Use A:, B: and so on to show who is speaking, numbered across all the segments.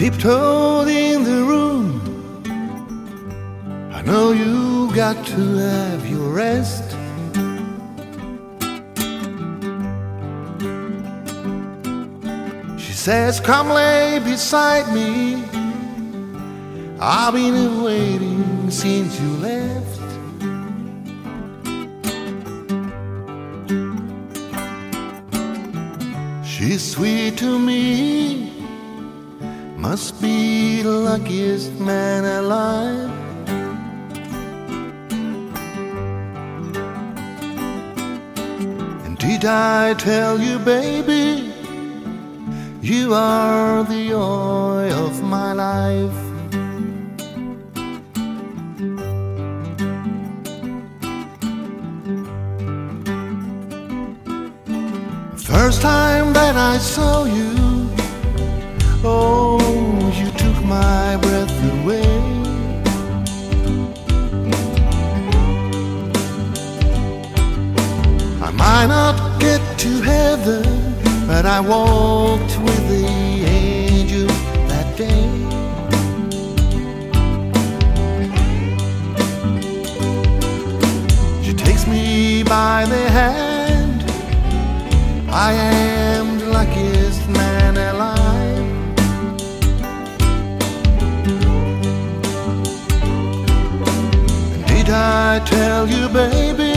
A: tiptoed in the room. I know you got to have your rest. She says, Come lay beside me. I've been waiting since you left. She's sweet to me, must be the luckiest man alive. And did I tell you, baby, you are the joy of my life? First time that I saw you, oh, I might not get to heaven, but I walked with the angel that day. She takes me by the hand. I am the luckiest man alive. And did I tell you, baby,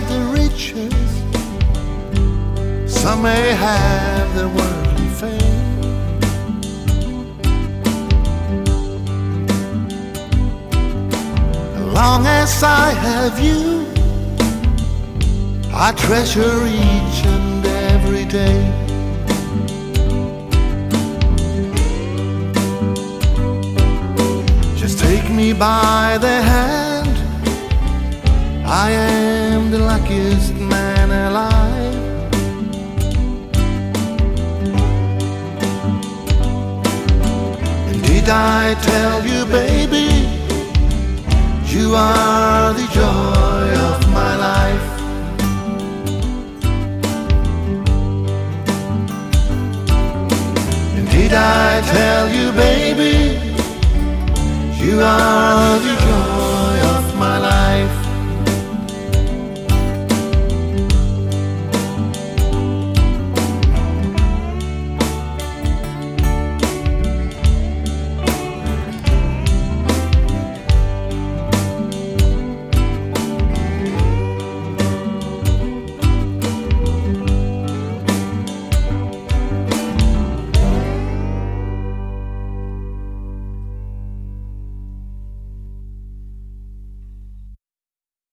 A: have the riches, some may have the worldly fame. Long as I have you, I treasure each and every day. Just take me by the hand. I am the luckiest man alive. And did I tell you, baby, you are the joy of my life? And did I tell you, baby, you are the